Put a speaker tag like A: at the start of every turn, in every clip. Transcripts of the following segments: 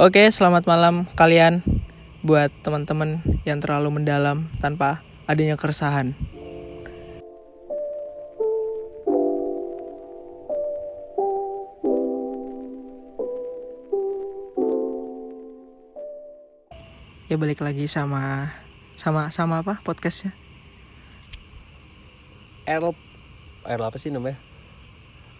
A: Oke, selamat malam kalian buat teman-teman yang terlalu mendalam tanpa adanya keresahan. Ya balik lagi sama sama sama apa podcastnya?
B: R R apa sih namanya?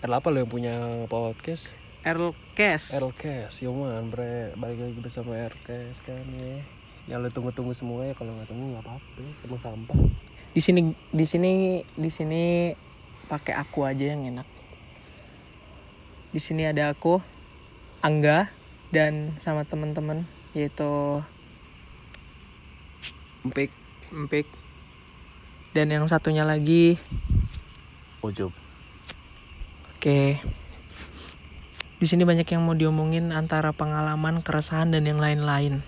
B: R apa lo yang punya podcast?
A: Erlkes.
B: Rcast, Yoman bre balik lagi bersama Rcast kan ya. Yang lo tunggu-tunggu semua ya kalau nggak tunggu nggak apa-apa, cuma sampah.
A: Di sini di sini di sini pakai aku aja yang enak. Di sini ada aku, Angga dan sama teman-teman yaitu
B: Empik,
A: Empik dan yang satunya lagi
B: ujub.
A: Oke. Di sini banyak yang mau diomongin antara pengalaman, keresahan dan yang lain-lain.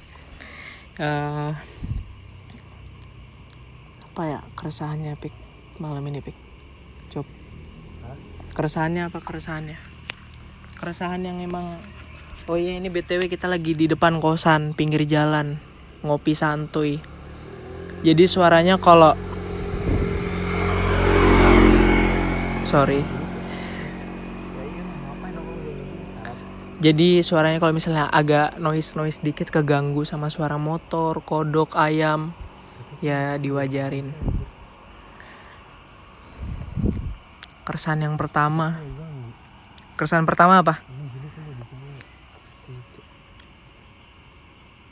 A: Eh, apa ya keresahannya Pik malam ini Pik? Coba. Keresahannya apa keresahannya? Keresahan yang emang Oh iya ini BTW kita lagi di depan kosan pinggir jalan ngopi santuy. Jadi suaranya kalau Sorry. Jadi suaranya kalau misalnya agak noise noise dikit keganggu sama suara motor, kodok, ayam, ya diwajarin. Keresahan yang pertama, keresahan pertama apa?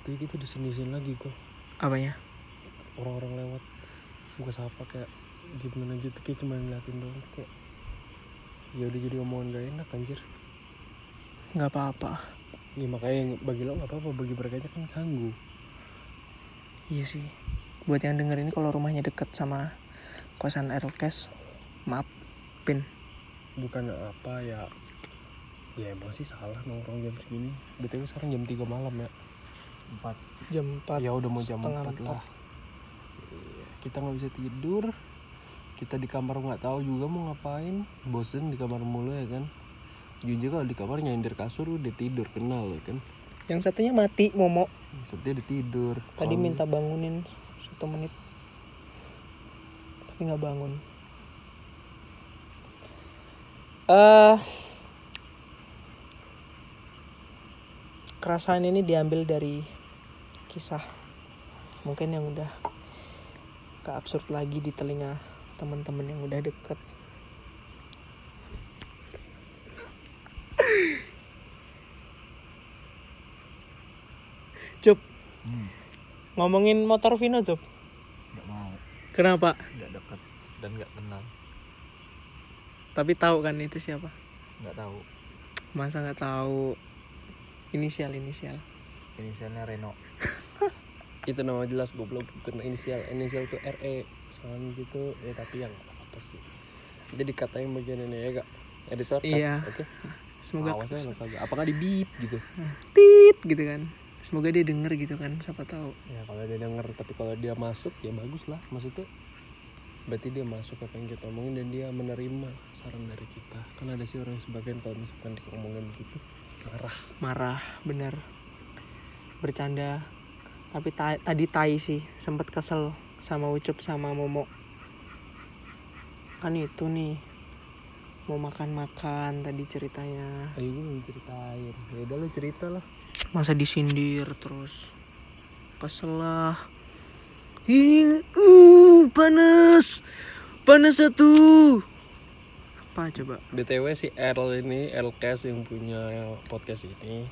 B: Tapi kita di sini sini lagi kok.
A: Apanya?
B: Orang-orang lewat buka sapa kayak gimana gitu kayak cuma ngeliatin doang kayak ya udah jadi omongan gak enak anjir
A: Nggak apa-apa.
B: ya makanya yang bagi lo nggak apa-apa bagi mereka kan ganggu.
A: Iya sih. Buat yang denger ini kalau rumahnya deket sama kosan Erlkes, maaf, pin.
B: bukan apa ya. Ya emang sih salah nongkrong jam segini. Btw sekarang jam 3 malam ya. 4
A: Jam 4
B: ya udah mau jam
A: setengah
B: 4 lah. Iya, kita nggak bisa tidur. Kita di kamar nggak tahu juga mau ngapain. Bosen di kamar mulu ya kan Junja kalau di kamar nyindir kasur udah tidur kenal lo kan
A: Yang satunya mati, Momo.
B: Setia udah tidur
A: Tadi
B: Kalau-
A: minta bangunin satu menit. Tapi nggak bangun. Eh Kerasahan ini diambil dari kisah mungkin yang udah ke absurd lagi di telinga teman-teman yang udah deket. Cup, ngomongin motor Vino, Cup.
C: nggak mau.
A: Kenapa?
C: nggak dekat dan nggak kenal.
A: Tapi tahu kan itu siapa?
C: nggak tahu.
A: Masa nggak tahu? Inisial inisial?
C: inisialnya Reno.
B: Itu nama jelas goblok. Bukan inisial. Inisial tuh RE soalnya gitu ya tapi yang apa sih? Jadi dikatain bagian ini ya gak editor?
A: Iya.
B: oke
A: Semoga
B: kagak apakah di beep gitu
A: tit gitu kan. Semoga dia denger gitu kan, siapa tahu.
B: ya kalau dia denger tapi kalau dia masuk ya bagus lah maksudnya berarti dia masuk apa yang kita omongin dan dia menerima saran dari kita kan ada sih orang yang sebagian kalau misalkan diomongin begitu marah
A: Marah, bener. Bercanda. Tapi ta- tadi tai sih, sempet kesel sama Ucup sama Momo. Kan itu nih. Mau makan-makan tadi ceritanya.
B: ayo gue mau ceritain. Ya udah lo cerita lah.
A: Masa disindir terus. Kesel lah. Ini uh panas. Panas satu. Apa coba?
B: Btw si Erl ini Erlcast yang punya podcast ini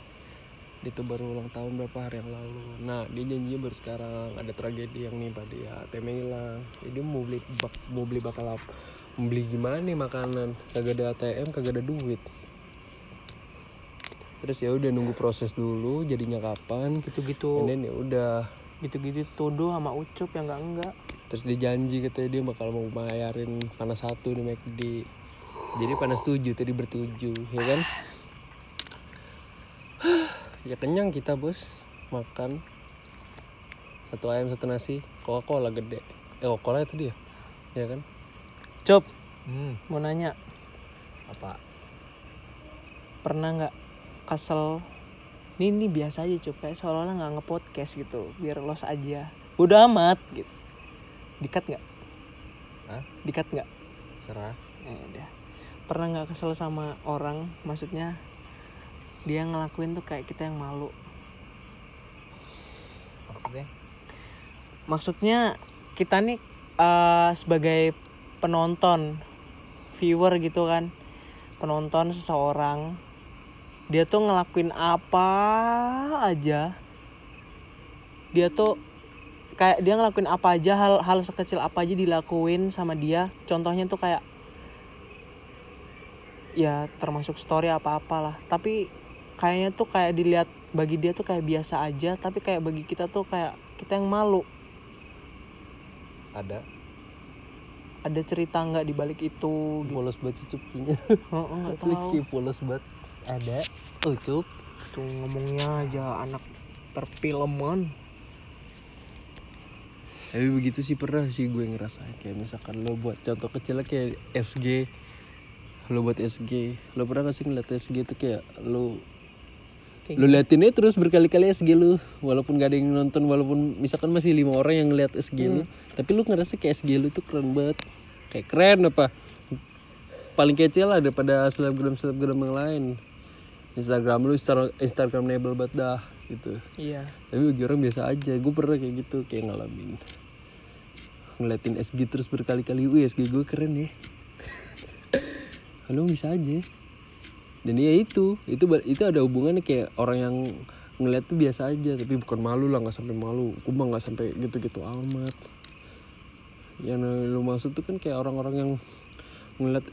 B: dia tuh baru ulang tahun berapa hari yang lalu. Nah dia janjinya baru sekarang. Ada tragedi yang nimpa dia ATM hilang jadi mau beli bak mau beli bakal apa beli gimana nih makanan? Kagak ada ATM kagak ada duit. Terus ya udah nunggu proses dulu jadinya kapan?
A: Gitu-gitu.
B: Ya udah.
A: Gitu-gitu tuduh sama Ucup yang enggak enggak
B: terus dia janji katanya dia bakal mau bayarin panas satu di McD jadi panas tujuh tadi bertujuh ya kan? Ya kenyang kita bos. Makan. Satu ayam satu nasi. Coca cola gede. Eh coca cola itu dia ya kan
A: Cup
C: hmm.
A: mau nanya.
C: Apa?
A: Pernah nggak kesel? Ini ini biasa aja cup kayak seolah-olah nggak ngepodcast gitu biar los aja. Udah amat gitu. Dikat nggak?
C: Hah?
A: dikat nggak?
C: Serah.
A: Eh, udah. Pernah nggak kesel sama orang? Maksudnya dia ngelakuin tuh kayak kita yang malu.
C: Maksudnya?
A: Maksudnya kita nih eh, sebagai penonton viewer gitu kan. Penonton seseorang dia tuh ngelakuin apa aja. Dia tuh kayak dia ngelakuin apa aja hal hal sekecil apa aja dilakuin sama dia. Contohnya tuh kayak ya termasuk story apa apalah. Tapi kayaknya tuh kayak dilihat bagi dia tuh kayak biasa aja. Tapi kayak bagi kita tuh kayak kita yang malu.
C: Ada
A: ada cerita nggak di balik itu gitu.
B: Polos banget sih cup kayaknya.
A: Oh, oh, tahu.
B: Polos banget. Ada. Oh cup.
A: Tuh ngomongnya aja anak perfilman.
B: Tapi begitu sih pernah sih gue ngerasain. Kayak misalkan lo buat contoh kecilnya kayak SG lo buat SG lo pernah gak sih ngeliat SG itu kayak lo
A: Kayak
B: lo liatinnya terus berkali-kali SG lu. Walaupun gak ada yang nonton walaupun misalkan masih lima orang yang ngeliat SG lu tapi lu ngerasa kayak SG lu itu keren banget. Kayak keren apa? Paling kecil lah daripada selebgram selebgram yang lain. Instagram lu Insta- Instagramable banget dah gitu.
A: Iya.
B: Tapi bagi orang biasa aja. Gue pernah kayak gitu kayak ngalamin. Ngeliatin SG terus berkali-kali wih SG gue keren ya. Kalau bisa aja dan ya itu itu itu ada hubungannya kayak orang yang ngeliat tuh biasa aja tapi bukan malu lah nggak sampai malu. Gue mah nggak sampai gitu-gitu amat. Yang lu maksud tuh kan kayak orang-orang yang ngeliat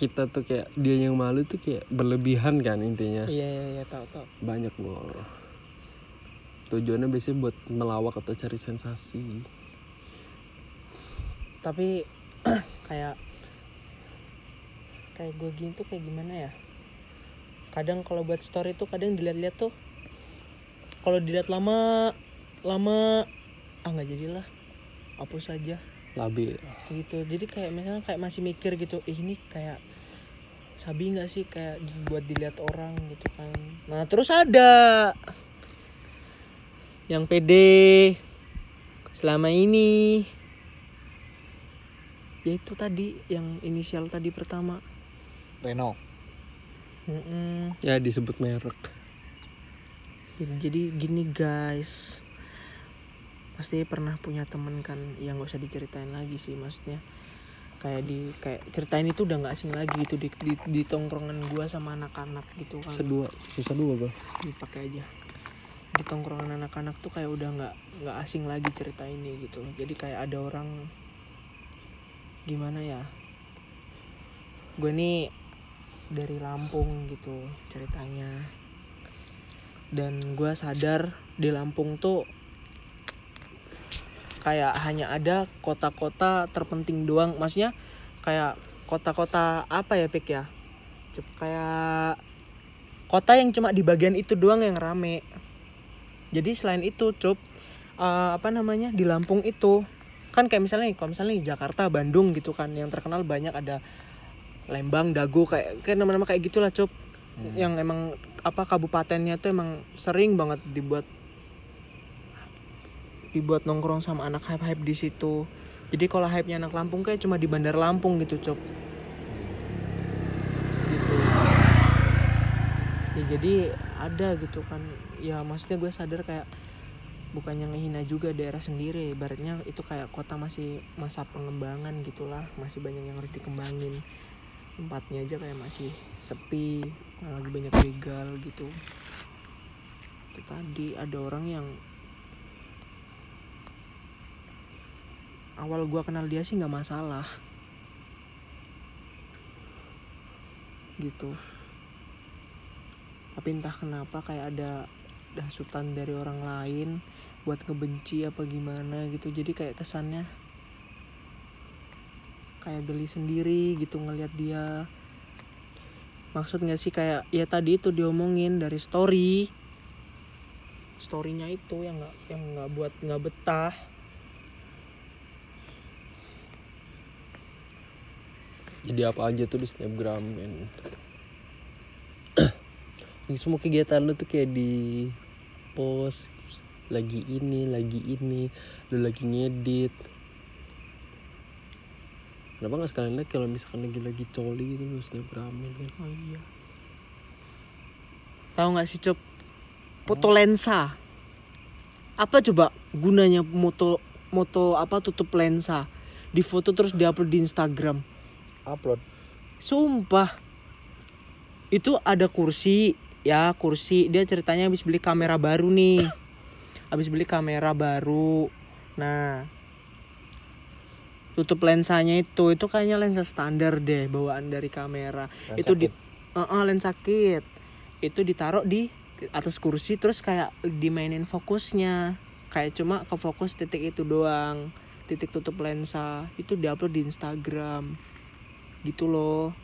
B: kita tuh kayak dia yang malu tuh kayak berlebihan kan intinya.
A: Iya iya iya tahu tahu.
B: Banyak loh tujuannya biasanya buat melawak atau cari sensasi.
A: Tapi kayak kayak gue gini tuh kayak gimana ya? Kadang kalau buat story tuh kadang dilihat-lihat tuh kalau dilihat lama lama ah nggak jadilah hapus saja
B: labil
A: gitu. Jadi kayak misalnya kayak masih mikir gitu "Ih, ini kayak sabi nggak sih? Kayak buat dilihat orang gitu kan. Nah terus ada yang pede selama ini. Ya itu tadi yang inisial tadi pertama
C: Reno
A: Mm-mm.
B: ya disebut merek.
A: Jadi, jadi gini guys. Pasti pernah punya temen kan yang gak usah diceritain lagi sih maksudnya. Kayak di kayak ceritain itu udah nggak asing lagi gitu di, di, di tongkrongan gua sama anak-anak gitu kan.
B: Susah dua susah dua bang
A: dipakai aja. Di tongkrongan anak-anak tuh kayak udah nggak nggak asing lagi cerita ini gitu. Jadi kayak ada orang gimana ya? Gue nih dari Lampung gitu ceritanya. Dan gue sadar di Lampung tuh kayak hanya ada kota-kota terpenting doang. Maksudnya kayak kota-kota apa ya pik ya? Kayak kota yang cuma di bagian itu doang yang rame. Jadi selain itu cup eh, apa namanya di Lampung itu kan kayak misalnya kalau misalnya Jakarta Bandung gitu kan yang terkenal banyak ada Lembang Dago kayak kayak nama-nama kayak gitulah cup yang emang apa kabupatennya tuh emang sering banget dibuat dibuat nongkrong sama anak hype hype di situ. Jadi kalau hype nya anak Lampung kayak cuma di Bandar Lampung gitu cup gitu. Ya jadi ada gitu kan. Ya maksudnya gue sadar kayak bukannya ngehina juga daerah sendiri. Ibaratnya itu kayak kota masih masa pengembangan gitulah. Masih banyak yang harus dikembangin tempatnya aja kayak masih sepi lagi banyak begal gitu. Itu tadi ada orang yang awal gua kenal dia sih nggak masalah. Gitu. Tapi entah kenapa kayak ada hasutan dari orang lain buat ngebenci apa gimana gitu. Jadi kayak kesannya kayak geli sendiri gitu ngelihat dia. Maksud nggak sih kayak ya tadi itu diomongin dari story. Storynya itu yang nggak yang nggak buat nggak betah.
B: Jadi apa aja tuh di snapgram Ini semua kegiatan lu tuh kayak di post lagi ini lagi ini lu lagi ngedit kenapa nggak sekalian lihat kalau misalkan lagi lagi coli gitu lu snapgramin kan
A: Oh iya. Tahu nggak sih cop? Foto lensa. Apa coba gunanya moto moto apa tutup lensa? Di foto terus diupload di Instagram.
C: upload
A: Sumpah. Itu ada kursi, ya kursi. Dia ceritanya habis beli kamera baru nih. Habis beli kamera baru. Nah, tutup lensanya itu itu kayaknya lensa standar deh bawaan dari kamera.
C: Lensa
A: itu di. Eh, eh, lensa kit. Itu ditaruh di atas kursi terus kayak dimainin fokusnya. Kayak cuma ke fokus titik itu doang. Titik tutup lensa itu diupload di Instagram gitu loh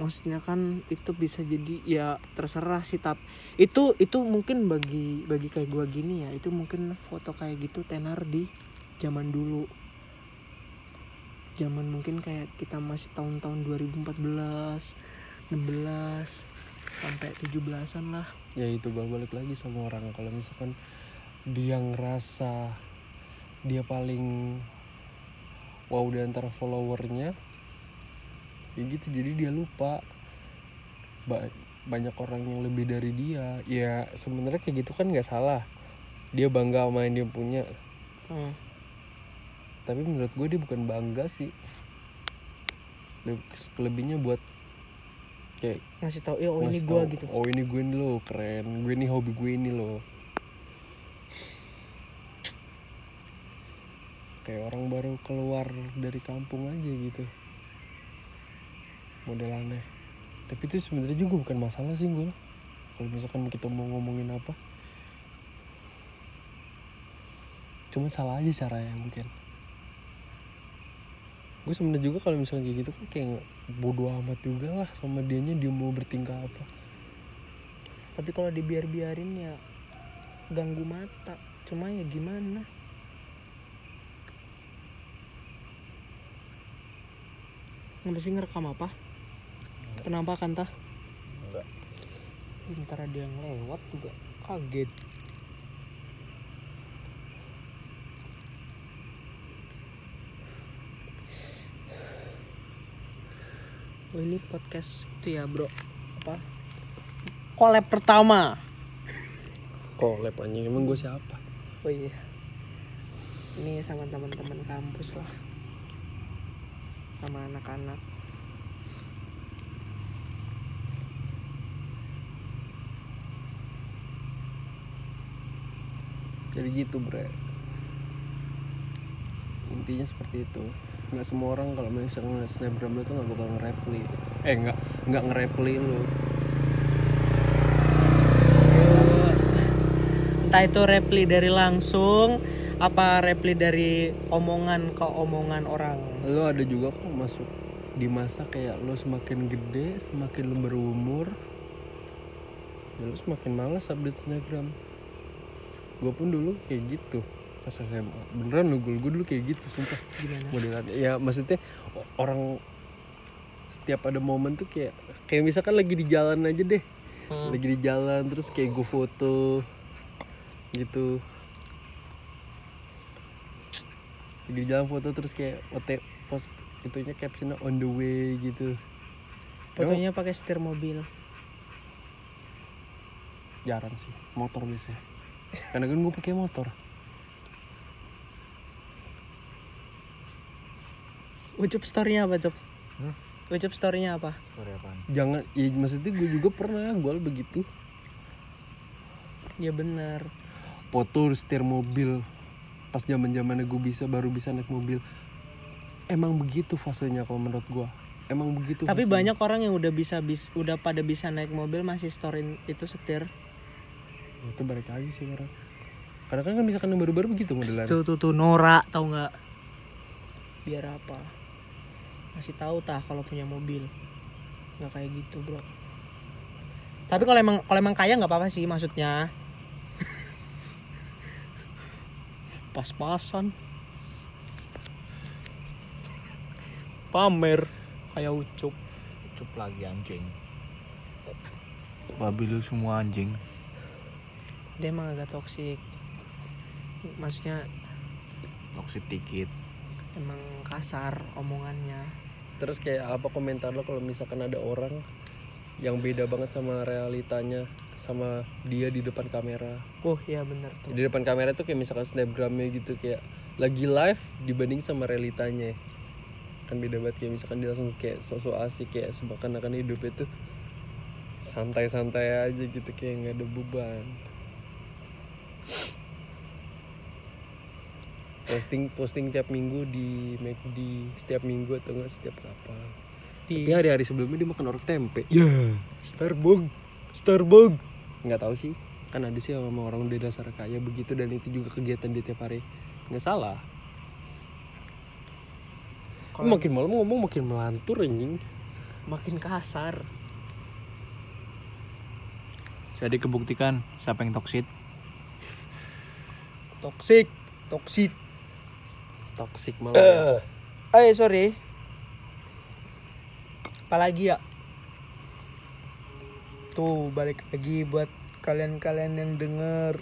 A: maksudnya kan itu bisa jadi ya terserah sih tap itu itu mungkin bagi bagi kayak gua gini ya itu mungkin foto kayak gitu tenar di zaman dulu zaman mungkin kayak kita masih tahun-tahun 2014 16 sampai 17-an lah.
B: Ya itu balik lagi sama orang. Kalau misalkan dia ngerasa dia paling wow di antara followernya ya gitu. Jadi dia lupa Ba- banyak orang yang lebih dari dia. Ya sebenarnya kayak gitu kan nggak salah. Dia bangga sama yang dia punya.
A: Hmm.
B: Tapi menurut gue dia bukan bangga sih. Leb- lebihnya buat kayak
A: ngasih tahu ya oh ini
B: tahu,
A: gitu.
B: Oh ini gue nih loh keren. Gue nih hobi gue ini loh. Kayak orang baru keluar dari kampung aja gitu. Modelannya tapi itu sebenarnya juga bukan masalah sih gue kalau misalkan kita mau ngomongin apa. Cuman salah aja caranya mungkin gue sebenarnya juga kalau misalnya kayak gitu kan kayak bodoh amat juga lah sama dianya dia mau bertingkah apa.
A: Tapi kalau dibiar-biarin ya ganggu mata. Cuma ya gimana? Nggak sih ngerekam apa? Penampakan tah?
C: Enggak
A: ntar ada yang lewat juga. Kaget oh ini podcast itu ya bro. Apa? Collab pertama.
B: Collab anjing. Emang gue siapa?
A: Oh iya. Ini sama teman-teman kampus lah. Sama anak-anak.
B: Jadi gitu bre. Intinya seperti itu nggak semua orang kalau misalnya snapgram lu tuh nggak bakal nge-reply. Eh nggak nggak nge-reply lu.
A: Entah itu reply dari langsung apa reply dari omongan ke omongan orang.
B: Lu ada juga kok masuk di masa kayak lu semakin gede semakin lu berumur ya lu semakin malas update snapgram. Gue pun dulu kayak gitu pas SMA beneran lu gue dulu kayak gitu sumpah.
A: Gimana?
B: Modelan ya maksudnya orang setiap ada momen tuh kayak kayak misalkan lagi di jalan aja deh.
A: Hmm.
B: lagi di jalan terus kayak gue foto gitu. Lagi di jalan foto terus kayak OT post itunya captionnya on the way gitu.
A: Fotonya pakai setir mobil.
B: Jarang sih motor biasanya. Karena kan gue pakai motor
A: ucup storynya apa cop
C: Hmm?
A: ucup storynya apa?
C: Sorry apaan?
B: Jangan ya maksudnya gue juga pernah gue begitu.
A: Ya benar.
B: Foto setir mobil. Pas zaman zamannya gue bisa baru bisa naik mobil. Emang begitu fasenya kalau menurut gue emang begitu
A: tapi
B: fasenya.
A: banyak orang yang udah bisa bis udah pada bisa naik mobil masih storein itu setir.
B: Itu balik lagi sih orang karena kan kan misalkan yang baru-baru begitu modelan.
A: Tuh tuh tuh Nora tau nggak? Biar apa masih tahu tah kalau punya mobil. Nggak kayak gitu bro. Tapi kalau emang kalau emang kaya nggak apa-apa sih maksudnya. Pas-pasan. Pamer kayak ucup.
C: Cup lagi anjing. Babi lu semua anjing.
A: Dia emang agak toksik maksudnya
C: toxic dikit.
A: emang kasar omongannya
B: terus kayak apa komentar lo kalau misalkan ada orang yang beda banget sama realitanya sama dia di depan kamera?
A: Oh iya bener tuh.
B: Di depan kamera tuh kayak misalkan snapgramnya gitu kayak lagi live dibanding sama realitanya. Kan beda banget kayak misalkan dia langsung kayak sosok asik kayak seakan-akan hidup itu santai-santai aja gitu kayak nggak ada beban posting posting tiap minggu di McD setiap minggu atau enggak setiap kapan
A: di
B: tapi hari-hari sebelumnya dia makan orek tempe.
A: Ya Starbucks Starbucks.
B: Nggak tahu sih kan ada sih sama orang udah dasar kaya begitu dan itu juga kegiatan dia tiap hari. Nggak salah.
A: Kalau-
B: makin malam ngomong makin melantur anjing.
A: Makin kasar.
C: Jadi kebuktikan siapa yang toxic.
A: Toksik toksit
B: toxic malah ya.
A: eh sorry. Apalagi ya? Tuh balik lagi buat kalian-kalian yang denger.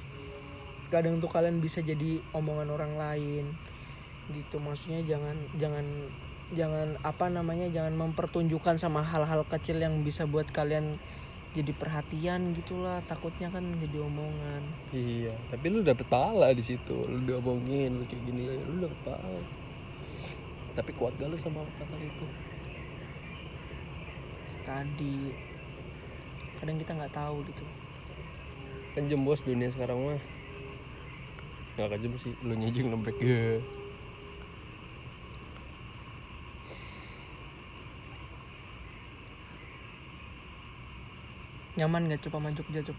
A: Kadang tuh kalian bisa jadi omongan orang lain. Gitu maksudnya jangan jangan jangan apa namanya jangan mempertunjukkan sama hal-hal kecil yang bisa buat kalian jadi perhatian gitulah takutnya kan jadi omongan.
B: Iya tapi lu dapet pahala di situ. Lu diomongin lu kayak gini lu dapet pahala. Tapi kuat gak lu sama kata itu?
A: Tadi kadang kita nggak tahu gitu.
B: Kan bos dunia sekarang mah. Nggak kejem sih lu nyejeng lembek. ya
A: nyaman gak coba sama Jogja Cuk?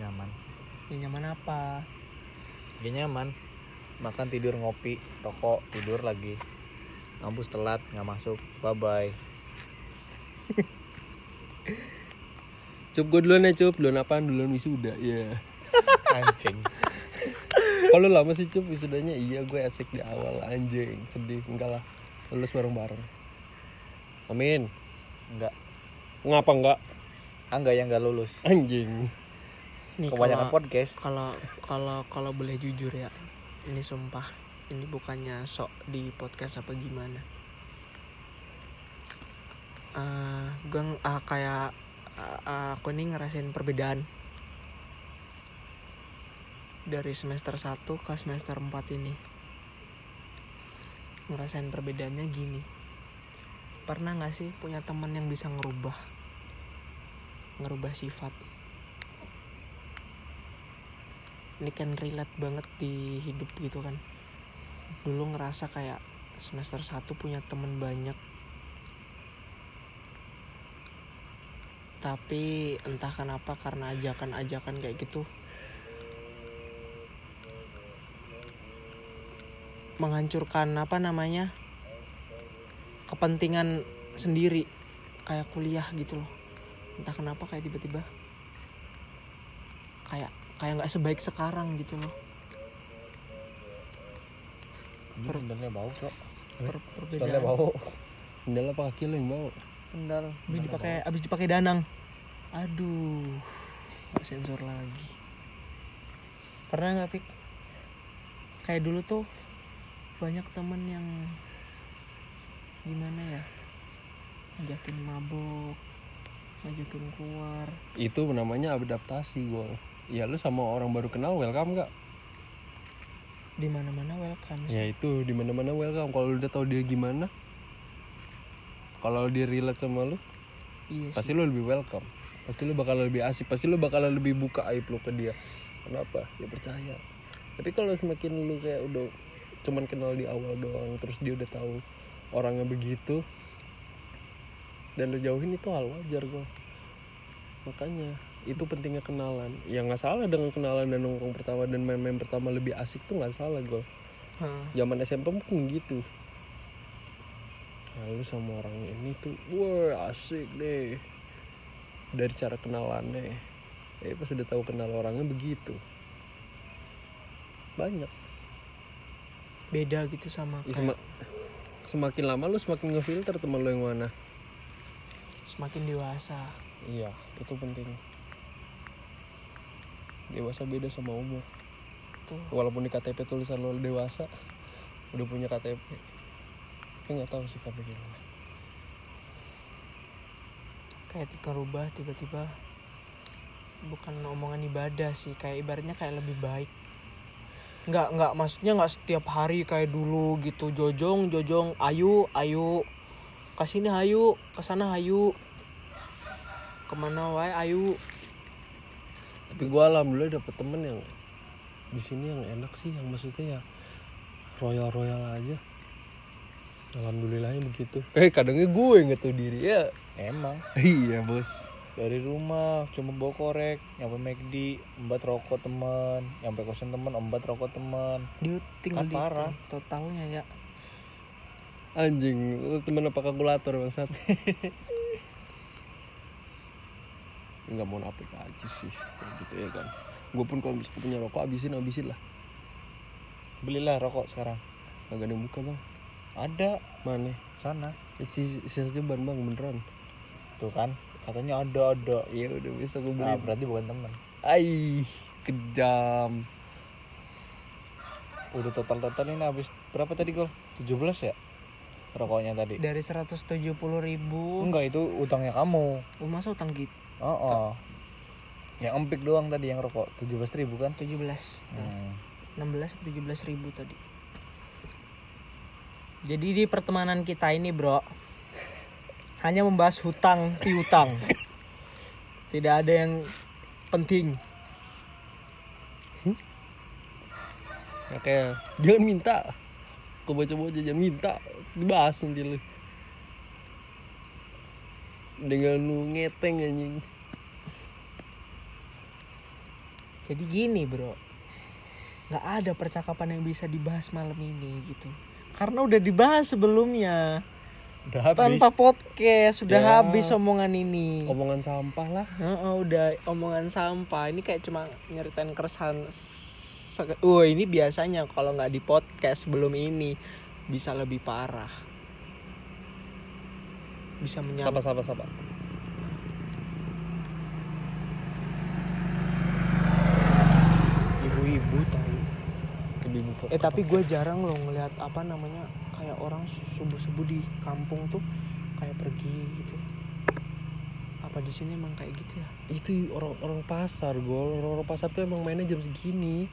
C: nyaman.
A: Ya nyaman apa?
C: Ya nyaman. Makan tidur ngopi rokok tidur lagi. Kampus telat nggak masuk. Bye bye
B: cup gue duluan ya cup. Duluan apaan? Duluan wisuda ya
C: anjing.
B: Kalau lama sih cup wisudanya? Iya gue asik di awal. Anjing sedih. Enggak lah. Lulus bareng-bareng. Amin.
C: Enggak.
B: Ngapa enggak
C: enggak yang enggak lulus.
A: Nih
B: anjing
C: kebanyakan
A: kalau
C: podcast.
A: kalau kalau kalau boleh jujur ya ini sumpah ini bukannya sok di podcast apa gimana? Eh gue ng- ah, kayak ah, aku nih ngerasain perbedaan. Dari semester 1 ke semester 4 ini. Ngerasain perbedaannya gini. Pernah nggak sih punya teman yang bisa ngerubah ngerubah sifat. Ini kan relate banget di hidup gitu kan. Dulu ngerasa kayak semester 1 punya temen banyak. Tapi entah kenapa karena ajakan-ajakan kayak gitu menghancurkan apa namanya kepentingan sendiri kayak kuliah gitu loh entah kenapa kayak tiba-tiba kayak kayak nggak sebaik sekarang gitu loh.
C: Ini sebenarnya bau kok
A: per
C: sebenarnya
A: perbedaan.
C: bau.
B: Sendal apa kaki lo yang bawa
A: sendal. Abis dipakai abis dipakai danang. Aduh nggak sensor lagi. Pernah nggak pik? Kayak dulu tuh banyak temen yang gimana ya? Ngajakin mabuk ngajakin keluar.
B: Itu namanya adaptasi gue ya lu sama orang baru kenal welcome gak
A: di mana mana welcome sih.
B: ya itu di mana mana welcome. Kalau udah tahu dia gimana kalau dia relate sama lu
A: iya sih.
B: pasti lu lebih welcome. Pasti lu bakal lebih asik pasti lu bakal lebih buka aib lu ke dia. Kenapa? Ya percaya. Tapi kalau semakin lu kayak udah cuman kenal di awal doang terus dia udah tahu orangnya begitu dan lu jauhin itu hal wajar gua. Makanya itu pentingnya kenalan. Ya nggak salah dengan kenalan dan nongkrong pertama dan main-main pertama lebih asik tuh nggak salah gua.
A: Hah.
B: zaman SMP pun gitu. Nah, lu sama orang ini tuh wah asik deh. Dari cara kenalannya. Eh pas udah tahu kenal orangnya begitu. Banyak.
A: Beda gitu sama
B: Ya,
A: kayak
B: sema- semakin lama lu semakin ngefilter teman lu yang mana
A: semakin dewasa.
B: Iya itu penting. Dewasa beda sama umur.
A: Tuh
B: walaupun di KTP tulisan lo dewasa udah punya KTP tapi nggak tahu sih KTP gimana.
A: Kayak rubah tiba-tiba bukan omongan ibadah sih kayak ibaratnya kayak lebih baik. Nggak nggak maksudnya nggak setiap hari kayak dulu gitu jojong jojong ayu ayu ke sini ayu ke sana ayu ke mana wae ayu
B: tapi gue alhamdulillah dapet temen yang di sini yang enak sih yang maksudnya ya royal royal aja alhamdulillahnya begitu. Eh kadangnya gue nggak tahu diri ya.
C: Emang?
B: Iya bos.
C: Dari rumah cuma bawa korek nyampe McD embat rokok teman nyampe kosan teman embat rokok teman
A: dia tinggal
C: Kan
A: di
C: parah.
A: totalnya ya
B: anjing lu temen apa kalkulator bangsat? Nggak mau napik aja sih kayak gitu ya kan. Gue pun kalau misalnya punya rokok habisin habisin lah.
C: Belilah rokok sekarang.
B: Kagak ada yang buka bang.
C: Ada.
B: Mana?
C: Sana.
B: Isi aja ban bang beneran.
C: Tuh kan katanya ada ada.
B: Iya udah bisa gue beli
C: nah, berarti bukan teman
B: Ai kejam.
C: Udah total total ini habis berapa tadi gol? 17 ya rokoknya tadi.
A: Dari 170 ribu.
C: Enggak itu utangnya kamu.
A: Oh, masa utang gitu?
C: Oh, oh. yang empik doang tadi yang rokok 17 ribu kan?
A: 17
C: hmm.
A: 16 17 ribu tadi. Jadi di pertemanan kita ini bro hanya membahas hutang piutang. Tidak ada yang penting.
B: Ya kayak jangan minta. Kau baca baca jangan minta dibahas nanti lu. Dengan lu ngeteng anjing.
A: Jadi gini bro. Nggak ada percakapan yang bisa dibahas malam ini gitu. Karena udah dibahas sebelumnya.
C: Udah habis.
A: Tanpa podcast sudah
B: Ya.
A: habis omongan ini.
B: Omongan sampah lah.
A: Heeh, udah omongan sampah. Ini kayak cuma nyeritain keresahan Wah ini biasanya kalau nggak di podcast sebelum ini bisa lebih parah. Bisa
B: sapa
A: menyampai
B: sapa sapa?
A: Ibu-ibu tahu.
B: Ibu
A: eh tapi gue jarang loh ngelihat apa namanya kayak orang subuh subuh di kampung tuh kayak pergi gitu. Apa di sini emang kayak gitu ya?
B: Itu orang orang pasar gol. Orang, orang pasar tuh emang mainnya jam segini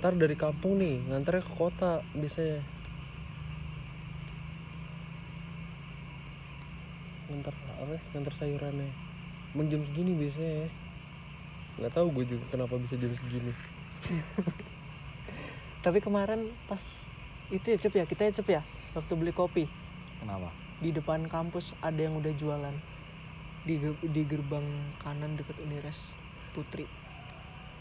B: ntar dari kampung nih nganternya ke kota biasanya. Ngantar apa ya, ngantar sayurannya. Emang jam segini biasanya ya. Nggak tahu gue juga kenapa bisa jam segini.
A: Tapi kemarin pas itu ya cep ya kita ya cep ya waktu beli kopi.
C: Kenapa?
A: Di depan kampus ada yang udah jualan. Di di gerbang kanan deket Unires Putri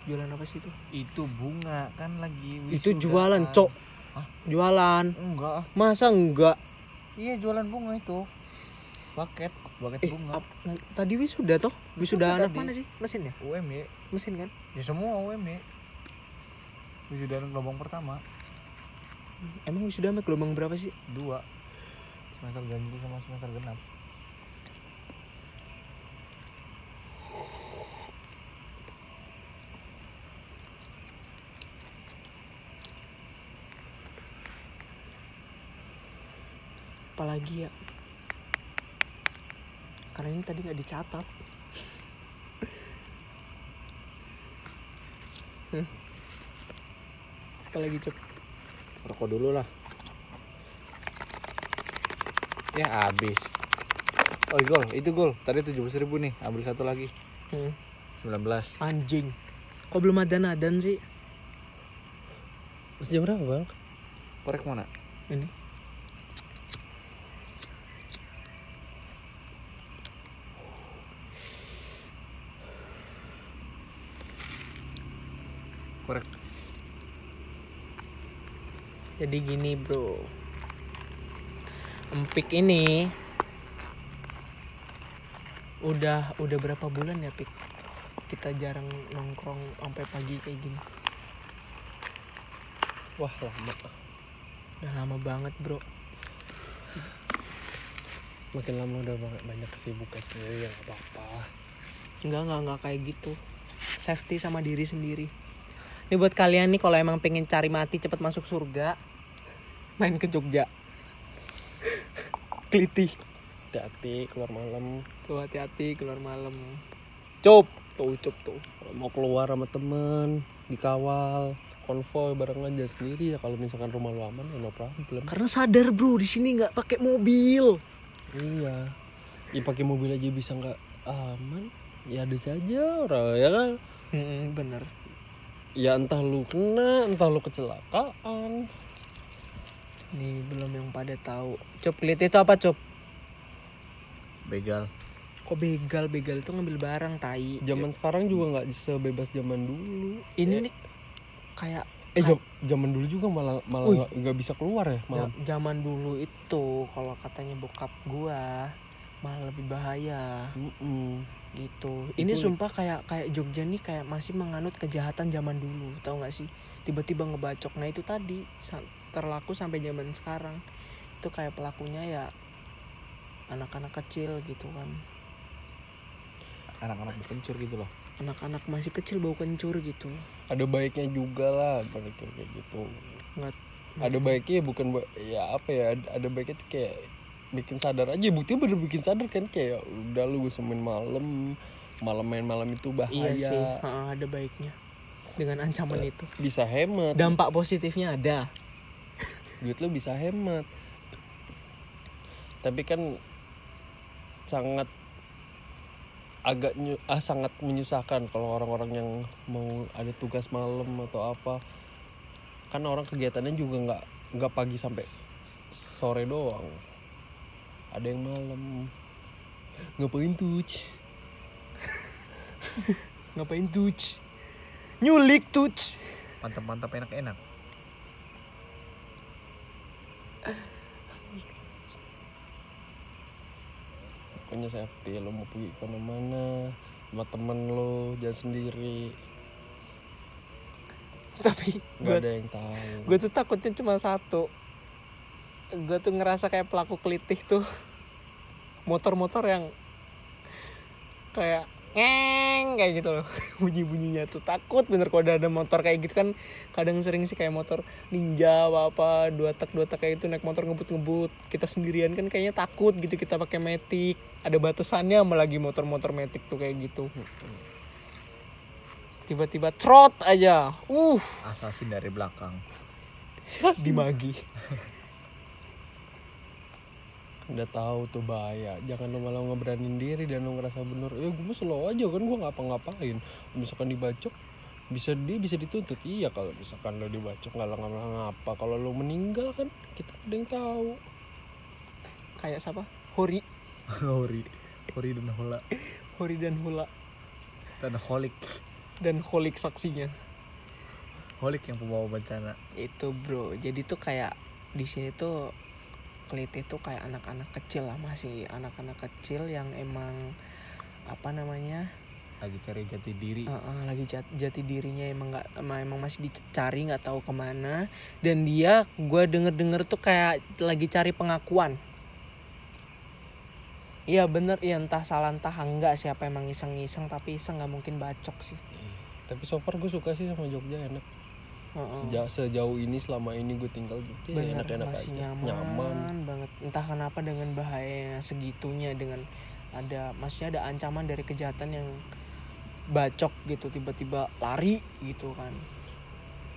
A: jualan apa sih itu?
C: Itu bunga kan lagi
A: itu jualan
C: kan.
A: cok.
C: Hah?
A: jualan.
C: Enggak.
A: Masa enggak?
C: Iya jualan bunga itu. Paket paket
A: eh
C: bunga.
A: ap- tadi wisuda toh? Wisuda
C: Wisuda
A: anak
C: tadi.
A: mana sih? Mesin ya?
C: UMY
A: mesin kan?
C: Ya semua UMY wisuda gelombang pertama.
A: Emang wisuda gelombang berapa sih?
C: Dua. Semester ganjil sama semester genap
A: apalagi ya? Karena ini tadi nggak dicatat. Apalagi cep
C: rokok dulu lah. Ya habis. Oh gol. Itu gol. Tadi tujuh ribu nih. Ambil satu lagi.
A: Hmm,
C: 19
A: anjing. Kok belum ada nadan sih?
B: Masih jam berapa bang?
C: Korek mana?
A: Ini Jadi gini bro. Empik ini Udah udah berapa bulan ya Pik? Kita jarang nongkrong sampai pagi kayak gini.
B: Wah lama.
A: Udah lama banget bro.
B: Makin lama udah banyak, banyak kesibukan sendiri ya nggak apa-apa.
A: Enggak, enggak, enggak kayak gitu. Safety sama diri sendiri. Ini buat kalian nih kalau emang pengen cari mati cepet masuk surga, main ke Jogja. Keliti.
B: hati-hati keluar malam
A: Tuh hati-hati keluar malam. Cup, tuh cup tuh.
B: kalau mau keluar sama temen dikawal konvoy barengan jangan sendiri ya kalau misalkan rumah lu aman ya no problem
A: Karena sadar bro di sini nggak pakai mobil.
B: iya ya pakai mobil aja bisa nggak aman ya ada saja orang ya kan
A: Hmm, bener.
B: Ya entah lu kena entah lu kecelakaan.
A: Nih belum yang pada tahu. Cup keliti itu apa cup?
C: begal.
A: Kok begal? Begal itu ngambil barang tai.
B: zaman sekarang juga nggak sebebas zaman dulu.
A: Ini nih kayak
B: eh jam- zaman dulu juga malah malah nggak- bisa keluar ya malam
A: zaman dulu itu kalau katanya bokap gua malah lebih bahaya
B: Mm-mm.
A: gitu. Ini sumpah kayak kayak Jogja nih kayak masih menganut kejahatan zaman dulu, tahu nggak sih? Tiba-tiba ngebacok. Nah itu tadi terlaku sampai zaman sekarang. Itu kayak pelakunya ya anak-anak kecil gitu kan.
C: anak-anak berkencur gitu loh
A: Anak-anak masih kecil bau kencur gitu.
B: ada baiknya juga lah kayak gitu
A: Nggak
B: ada baiknya bukan ba- ya apa ya ada, ada baiknya tuh kayak bikin sadar aja buktinya bener bikin sadar kan kayak udah lu gue main malam malam main malam itu bahaya
A: iya sih, ha-ha, ada baiknya. Dengan ancaman itu.
B: bisa hemat
A: Dampak positifnya ada.
B: duit lu bisa hemat tapi kan sangat agak ah sangat menyusahkan kalau orang-orang yang mau ada tugas malam atau apa kan orang kegiatannya juga nggak nggak pagi sampai sore doang ada yang malam ngapain tuh?
A: Ngapain tuh? Nyulik tuh.
C: mantap-mantap enak-enak
B: pokoknya safety lo mau pergi ke mana-mana sama temen lo jangan sendiri
A: Tapi
B: nggak
A: gue
B: ada yang tahu
A: gue tuh takutnya cuma satu. Gue tuh ngerasa kayak pelaku kelitih tuh. Motor-motor yang kayak ngeng kayak gitu loh. Bunyi-bunyinya tuh takut bener kalau ada motor kayak gitu kan. Kadang sering sih kayak motor ninja apa apa dua tak dua tak kayak itu naik motor ngebut-ngebut. Kita sendirian kan kayaknya takut gitu kita pakai metik. Ada batasannya sama lagi motor-motor metik tuh kayak gitu. Tiba-tiba trot aja. Uh.
C: Asasin dari belakang.
A: Di magi
B: udah tahu tuh bahaya. Jangan lo malah ngeberanin diri dan lo ngerasa bener. Ya gue slow aja kan gue ngapa-ngapain. Misalkan dibacok bisa dia bisa dituntut. Iya kalau misalkan lo dibacok nggak ngapa-ngapa kalau lo meninggal kan kita nggak ada yang tahu.
A: Kayak siapa? Hori.
C: Hori. Hori dan hola.
A: Hori dan Hula
C: dan holik.
A: Dan Holik saksinya.
C: Holik yang pembawa bencana.
A: Itu bro. Jadi tuh kayak di sini tuh keliti tuh kayak anak-anak kecil lah masih anak-anak kecil yang emang apa namanya
C: lagi cari jati diri.
A: Uh, uh, lagi jat- jati dirinya emang nggak emang, masih dicari nggak tahu ke mana. Dan dia gue denger denger tuh kayak lagi cari pengakuan. Iya bener. Ya entah salah entah enggak siapa emang iseng-iseng tapi iseng nggak mungkin bacok sih.
B: tapi so far gue suka sih sama Jogja enak Sejauh ini selama ini gue tinggal Jogja ya
A: bener
B: enak-enak
A: masih
B: aja.
A: nyaman, banget. Entah kenapa dengan bahayanya segitunya dengan ada maksudnya ada ancaman dari kejahatan yang bacok gitu tiba-tiba lari gitu kan.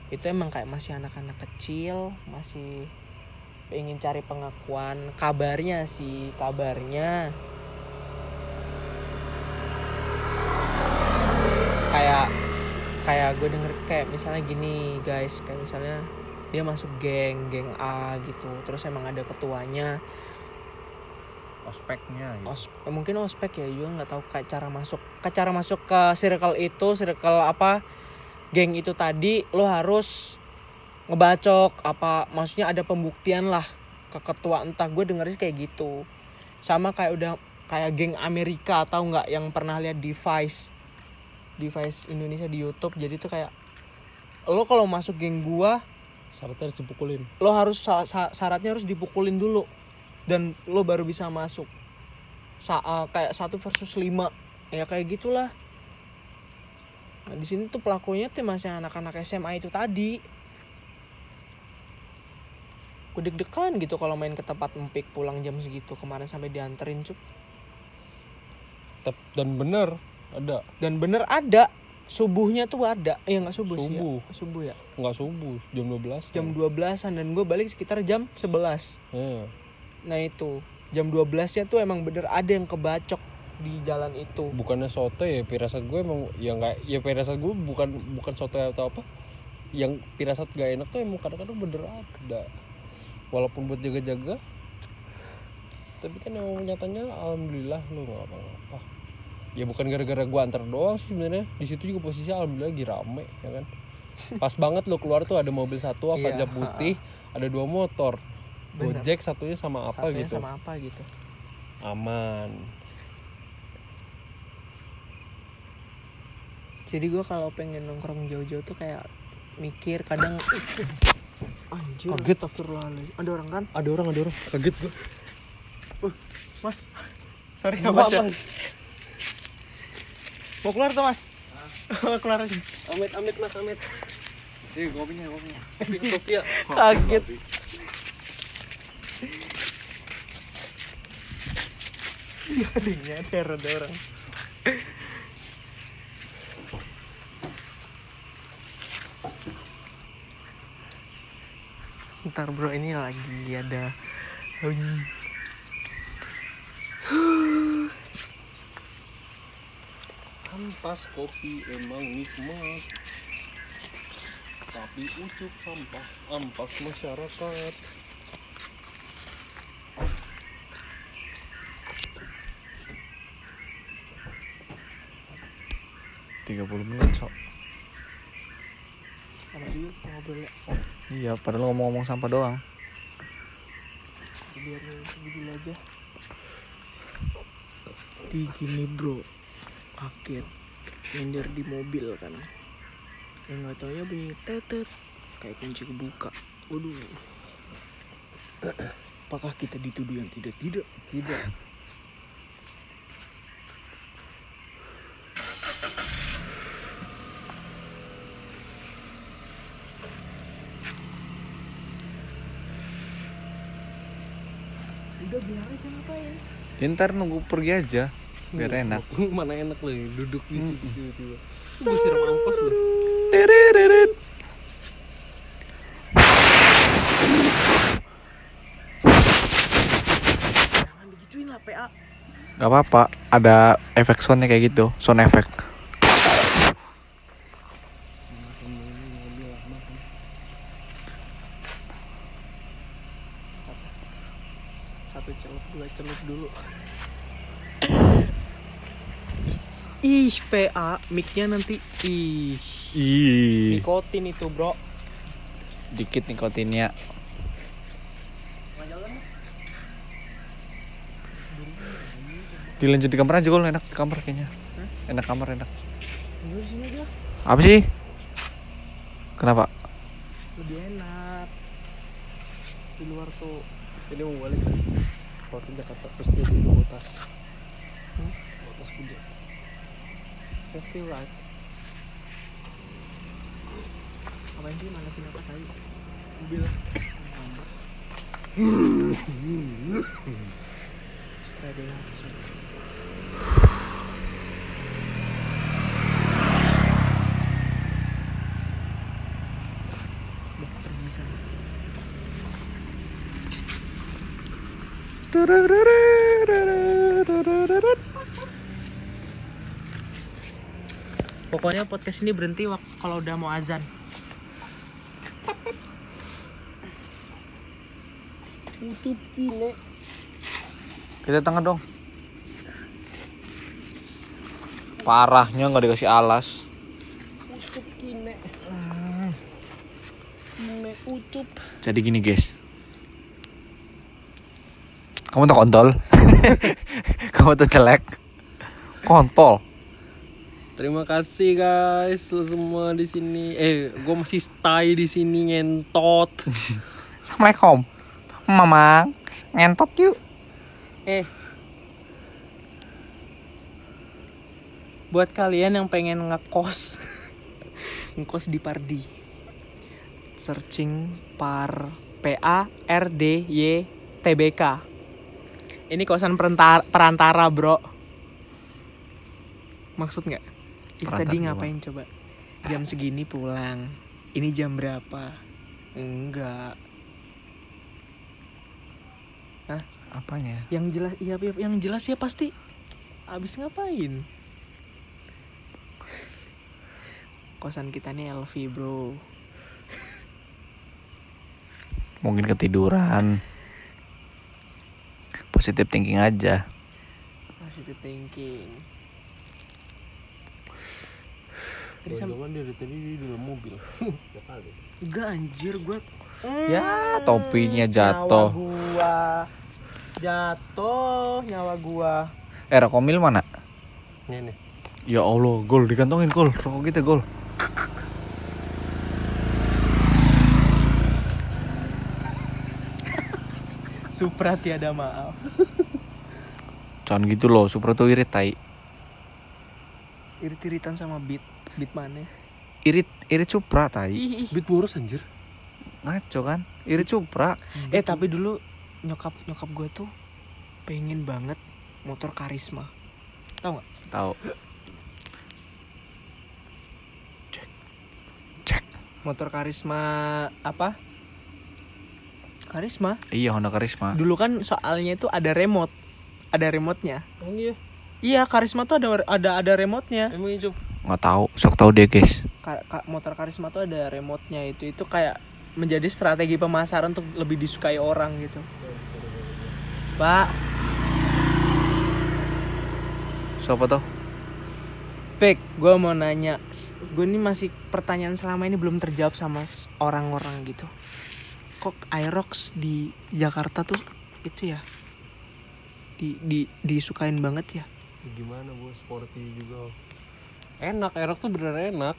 A: Itu emang kayak masih anak-anak kecil masih ingin cari pengakuan. Kabarnya sih kabarnya. Kayak kayak gue denger kayak misalnya gini guys kayak misalnya dia masuk geng geng A gitu terus emang ada ketuanya.
C: Ospeknya gitu.
A: os mungkin ospek ya juga nggak tahu kayak cara masuk ke cara masuk ke circle itu circle apa geng itu tadi lo harus ngebacok apa maksudnya ada pembuktian lah ke ketua entah gue dengernya kayak gitu. Sama kayak udah kayak geng Amerika atau nggak yang pernah lihat device device Indonesia di YouTube jadi tuh kayak lo kalau masuk geng gua
B: syaratnya harus dipukulin.
A: lo harus syaratnya harus dipukulin dulu dan lo baru bisa masuk. Sa eh, kayak satu versus lima ya kayak gitulah. Nah, di sini tuh pelakunya tuh masih anak-anak SMA itu tadi. Gue deg-degan gitu kalau main ke tempat empik pulang jam segitu kemarin sampai dianterin
B: Tep- dan bener ada.
A: Dan bener ada. Subuhnya tuh ada. Eh nggak subuh, sih
B: Subuh.
A: ya? Subuh. Ya?
B: Nggak subuh jam 12
A: jam 12-an dan gue balik sekitar jam 11
B: ya.
A: nah itu. Jam 12 nya tuh emang bener ada yang kebacok di jalan itu.
B: Bukannya soto ya pirasat gue emang ya nggak ya pirasat gue bukan bukan soto atau apa. Yang pirasat gak enak tuh emang kadang-kadang bener ada. Walaupun buat jaga-jaga. Tapi kan emang nyatanya alhamdulillah lu nggak apa-apa ya bukan gara-gara gue antar doang sih sebenarnya. Di situ juga posisi alhamdulillah lagi rame ya kan? Pas banget lo keluar tuh ada mobil satu Avanza
A: Iya,
B: putih ada dua motor.
A: Bener.
B: Gojek satunya sama apa
A: Satunya
B: gitu?
A: sama apa gitu?
B: Aman.
A: Jadi gue kalau pengen nongkrong jauh-jauh tuh kayak mikir kadang anjir
B: Kaget.
A: astagfirullahaladzim. Ada orang kan?
B: Ada orang ada orang. Kaget gue
A: mas. Sorry mas, ya.
B: mas.
A: Mau keluar tuh mas? Keluar aja.
B: Amit amit mas amit.
C: Jadi kopinya kopinya.
B: kopi ya.
A: Kaget. Iya, yang nyadar ada orang. Ntar bro ini lagi ada
B: ampas kopi emang nikmat tapi ucuk sampah ampas masyarakat
C: Tiga puluh menit sok.
A: ya.
C: Iya, padahal ngomong-ngomong sampah doang.
A: biar dulu aja di gini bro kaget nyender di mobil kan. Yang nggak taunya bunyi tetet kayak kunci kebuka. Waduh. Apakah kita dituduh yang tidak tidak tidak? Udah biar aja ngapain?
C: Ya, ntar nunggu pergi aja biar enak.
B: mana enak loh ya, duduk di situ tiba-tiba. Gue siram ampas loh.
A: Jangan digituin lah PA
C: Gak apa-apa, ada efek soundnya kayak gitu, sound efek.
A: satu celup dua celup dulu ih PA micnya nanti ih
C: Ih,
A: nikotin itu bro
C: dikit nikotinnya. Dilanjut di kamar aja kalau enak di kamar kayaknya. Enak kamar enak.
A: Aja
C: Apa sih? Kenapa?
A: lebih enak di luar tuh
B: ini mau balik kan waktu Jakarta terus dia di bawa tas
A: Hmm?
B: bawa tas kuda
A: safety right apain sih? Mana sih apa tadi mobil Strading. Udah, pergi sana. Pokoknya podcast ini berhenti wak- kalau udah mau azan.
B: tutup kine
C: Kita tengah dong. Parahnya nggak dikasih alas.
B: tutup kine kine ucup
C: Jadi gini guys. Kamu tuh kontol. Kamu tuh jelek. Kontol.
B: Terima kasih guys semua di sini. Eh, gue masih stay di sini ngentot.
C: Assalamualaikum. Mamang. ngentot yuk
A: Eh. Buat kalian yang pengen ngekos ngekos di Pardi. Searching par P A R D Y T B K. Ini kosan perantara, perantara, Bro. Maksud nggak? Itu
C: Perantara
A: tadi ngapain coba? Jam segini pulang. Ini jam berapa? Enggak.
C: apanya?
A: Yang jelas ya ya- yang jelas ya pasti. Abis ngapain? Kosan kita nih LV bro.
C: Mungkin ketiduran. Positive thinking aja.
A: Positive thinking Sam-
B: Jangan dari tadi di dalam mobil.
A: Enggak anjir gue
C: ya topinya
A: nyawa
C: jatuh
A: gua. Jatuh nyawa gua.
C: Eh rokomil mana?
B: Ini nih.
C: ya allah gol digantungin gol. Rokok kita gol.
A: Supra tiada maaf.
C: Jangan gitu loh super tuh irit tai.
A: Irit-iritan sama beat beat mana?
C: Irit irit supra tai.
A: Ih, ih.
B: Beat boros anjir.
C: ngaco kan? Irit supra.
A: Eh tapi dulu nyokap nyokap gue tuh pengen banget motor karisma. Tau nggak?
C: Tahu
A: motor karisma apa? Karisma?
C: Iya Honda Karisma.
A: Dulu kan soalnya itu ada remote. Ada remote-nya.
B: Emang iya.
A: iya karisma tuh ada ada ada remote-nya.
B: Emang iya.
C: Nggak tahu sok tahu deh guys
A: Ka- ka- motor karisma tuh ada remote-nya itu itu kayak menjadi strategi pemasaran untuk lebih disukai orang gitu pak
C: siapa tuh
A: Pek, gue mau nanya, gue ini masih pertanyaan selama ini belum terjawab sama orang-orang gitu. Kok Aerox di Jakarta tuh itu ya, di, di disukain banget ya?
B: Ya Gimana bos? Sporty juga. Enak, Aerox tuh bener enak.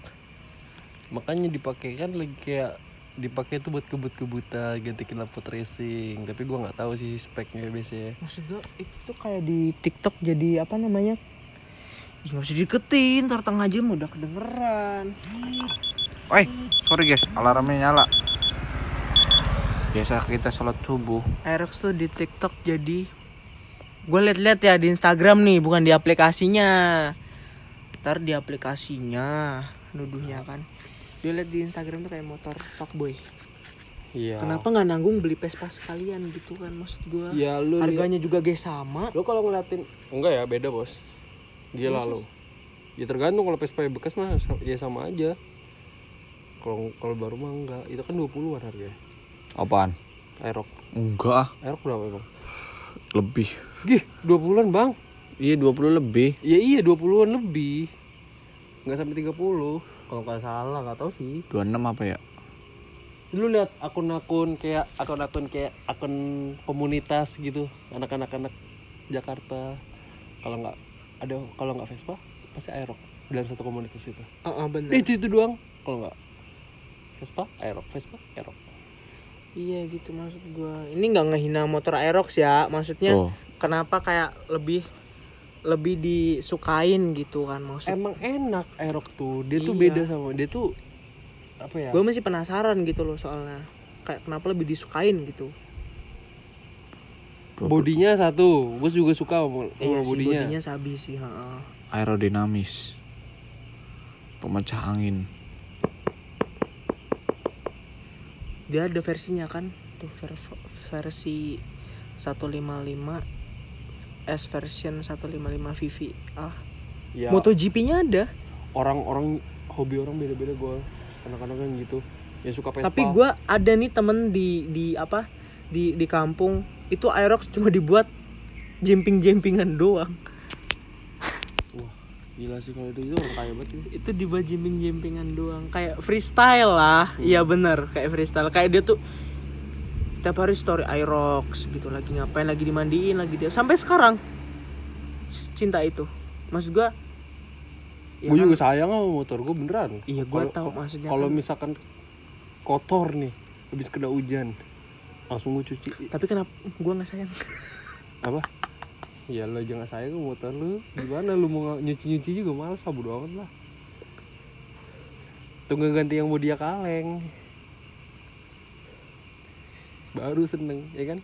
B: Makanya dipakai kan lagi kayak dipakai tuh buat kebut-kebutan ganti knalpot racing tapi gua nggak tahu sih speknya biasanya
A: Maksud gue itu tuh kayak di TikTok jadi apa namanya? Ih, nggak usah diketin, ntar tengah jam udah kedengeran.
C: Woi, sorry guys, alarmnya nyala. Biasa kita sholat subuh.
A: Aerox tuh di TikTok jadi gue liat-liat ya di Instagram nih bukan di aplikasinya ntar di aplikasinya nuduhnya kan. Dia liat di Instagram tuh kayak motor fuckboy.
B: Iya.
A: Kenapa nggak nanggung beli Vespa sekalian gitu kan maksud gue
B: ya lu liat-
A: harganya juga gak sama.
B: Lu kalau ngeliatin enggak ya beda bos. Gila lo ya tergantung kalau Vespa bekas mah ya sama aja. Kalau kalau baru mah enggak. Itu kan 20-an harganya.
C: Apaan?
B: Aerox.
C: Enggak,
B: Aerox berapa emang
C: lebih.
B: Gih, 20-an bang
C: Iya, 20 lebih.
B: Ya iya 20-an lebih. Nggak sampai 30 Kalau nggak salah nggak tahu sih.
C: 26 apa ya?
B: Lu lihat akun-akun kayak akun-akun kayak akun komunitas gitu Anak-anak anak Jakarta. Kalau nggak ada kalau nggak Vespa pasti Aerox dalam satu komunitas itu.
A: Oh, oh, bener.
B: Itu itu doang. Kalau nggak Vespa Aerox Vespa Aerox.
A: Iya gitu maksud gue ini nggak ngehina motor Aerox ya maksudnya
C: Tuh.
A: kenapa kayak lebih lebih disukain gitu kan maksud
B: emang enak Aerox tuh. Dia tuh
A: Iya.
B: beda sama dia tuh apa ya?
A: Gue masih penasaran gitu loh soalnya. Kayak kenapa lebih disukain gitu.
B: Bodinya satu. Gue juga suka sama,
A: iya
B: bodinya.
A: bodinya sabi sih ha
C: Aerodinamis. Pemecah angin.
A: dia ada versinya kan? Tuh ver- versi 155 S version 155 VV ah.
B: Ya.
A: MotoGP-nya ada.
B: Orang-orang hobi orang beda-beda gue anak-anak kan gitu. Ya suka Vespa.
A: Tapi gue ada nih temen di di apa di di kampung. Itu Aerox cuma dibuat jemping-jempingan doang.
B: Wah gila sih kalau itu. Orang kaya banget ya.
A: itu dibuat jemping-jempingan doang. Kayak freestyle lah. Iya bener. Kayak freestyle. Kayak dia tuh tiap hari story Aerox gitu lagi ngapain lagi dimandiin lagi dia. Sampai sekarang cinta itu. Maksud gua ya
B: gue
A: kan,
B: juga sayang sama motor gue beneran.
A: Iya gua
B: Kalau-
A: tahu maksudnya
B: kalau
A: kan,
B: misalkan kotor nih habis kena hujan langsung gue cuci.
A: Tapi kenapa? Gua nggak sayang.
B: Apa? Ya lo jangan sayang motor lu. Gimana lu mau nyuci nyuci juga malas bodo amat lah. Tunggu ganti yang mau dia kaleng baru seneng ya kan?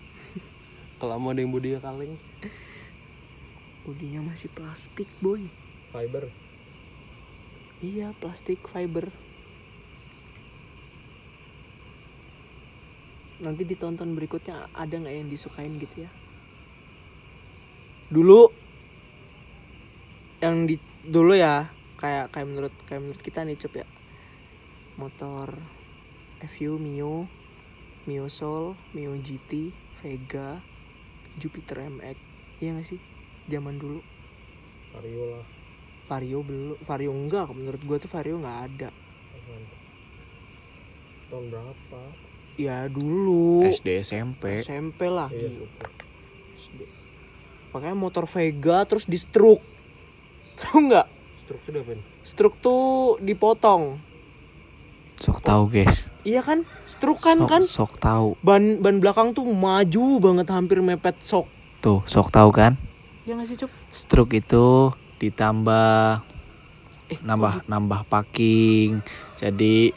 B: Kalau mau ada yang dia kaleng
A: bodinya masih plastik boy.
B: Fiber?
A: Iya plastik fiber. Nanti ditonton berikutnya ada nggak yang disukain gitu ya? Dulu yang di dulu ya kayak kayak menurut kayak menurut kita nih cep ya. Motor FU Mio Mio Soul Mio GT Vega Jupiter MX iya gak sih? Zaman dulu.
B: Vario lah.
A: Vario belum Vario enggak. Menurut gua tuh Vario nggak ada.
B: Tahun berapa?
A: Ya dulu.
C: SD SMP
A: SMP lah
B: iya
A: gitu. Makanya motor Vega terus di stroke. Tahu nggak?
B: struktur apa nih
A: Stroke tuh dipotong.
C: Sok tahu guys.
A: Iya kan? Stroke kan
C: sok,
A: kan?
C: sok tahu
A: ban ban belakang tuh maju banget hampir mepet sok.
C: tuh sok tahu kan?
A: Ya nggak sih, Cep?
C: stroke itu ditambah nambah nambah packing. Jadi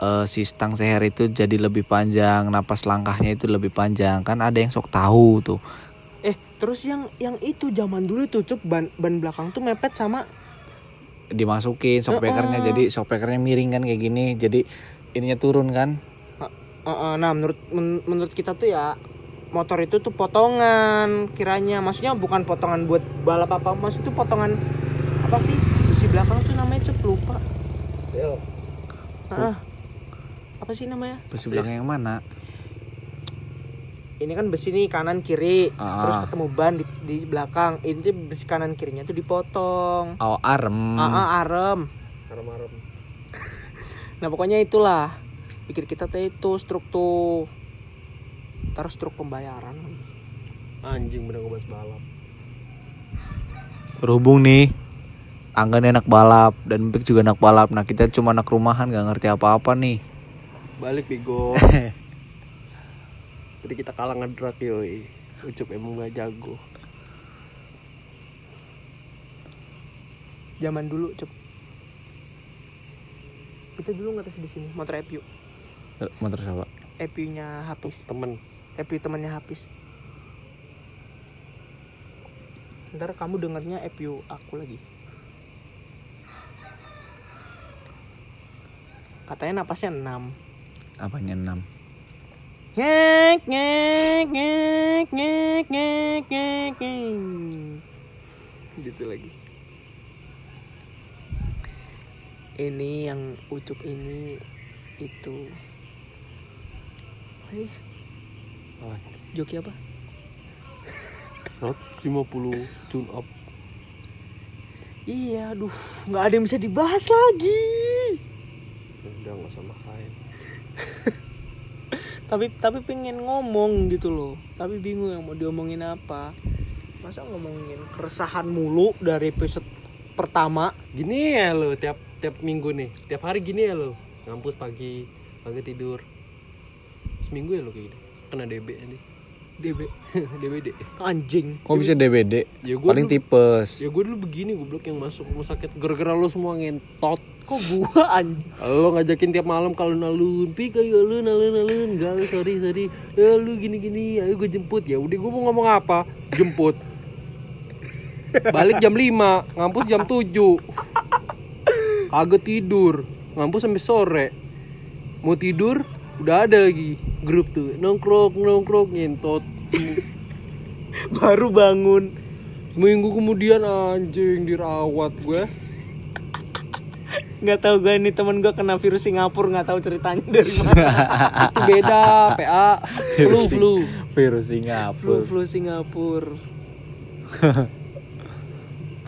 C: eh, si stang seher itu jadi lebih panjang napas langkahnya itu lebih panjang. Kan ada yang sok tahu tuh.
A: Eh, terus yang yang itu zaman dulu tuh, Cep, ban ban belakang tuh mepet sama
C: dimasukin shockbreakernya
A: Heeh.
C: jadi shockbreakernya miring kan kayak gini. Jadi ininya turun kan.
A: Eh, eh, nah menurut men- menurut kita tuh ya motor itu tuh potongan kiranya. Maksudnya bukan potongan buat balap apa maksud itu potongan apa sih? Besi belakang tuh namanya cep lupa. Ah, apa sih namanya?
C: Besi belakang yang mana
A: ini kan besi nih kanan kiri.
C: Ah.
A: terus ketemu ban di, di belakang. Ini tuh besi kanan kirinya tuh dipotong.
C: Oh arem.
A: Ah, ah, arem.
B: Arem-arem.
A: Nah pokoknya itulah. Pikir kita tuh itu struktur terus struk pembayaran.
B: Anjing bener ngebahas balap.
C: Berhubung nih Angga nih anak balap dan Pik juga anak balap. Nah kita cuma anak rumahan gak ngerti apa-apa nih.
B: Balik bego jadi kita kalah ngedrak yoi. Ucup emang gak jago.
A: Zaman dulu cep kita dulu ngetes di sini motor EPU
C: motor siapa?
A: EPU nya habis
B: temen.
A: EPU temannya habis ntar kamu dengarnya EPU aku lagi. Katanya napasnya 6
C: apanya enam
A: ngek ngek ngek ngek ngek ngek gitu lagi ini yang ucup ini itu
B: ah,
A: joki apa
B: 150 tune up
A: iya aduh nggak ada yang bisa dibahas lagi
B: udah nggak usah maksain
A: tapi tapi pengen ngomong gitu loh. Tapi bingung yang mau diomongin apa. Masa ngomongin keresahan mulu dari episode pertama?
B: Gini ya lo tiap tiap minggu nih. Tiap hari gini ya lo. Ngampus pagi pagi tidur. Seminggu ya lo kayak gini. Kena DB ini
A: DB
B: DBD
A: anjing.
C: Kok bisa DBD
B: ya gue
C: paling
B: dulu,
C: tipes.
B: Ya gue dulu begini goblok yang masuk rumah sakit. Gara-gara lo semua ngentot.
A: Kok gua anjing?
B: Lo ngajakin tiap malam kalau nalun. Pi kayu alun alun alun enggak lu, sorry sorry. Ya lu gini gini ayo gue jemput. Ya udah gue mau ngomong apa? Jemput. Balik jam 5 ngampus jam 7 kagak tidur. Ngampus sampai sore. Mau tidur udah ada lagi grup tuh nongkrong nongkrong ngentot.
A: Baru bangun.
B: Seminggu kemudian anjing dirawat gue.
A: Nggak tahu gue ini temen gue kena virus Singapura nggak tahu ceritanya dari mana.
B: Itu beda PA flu flu.
C: virus
A: flu
C: Singapura.
A: flu Singapura.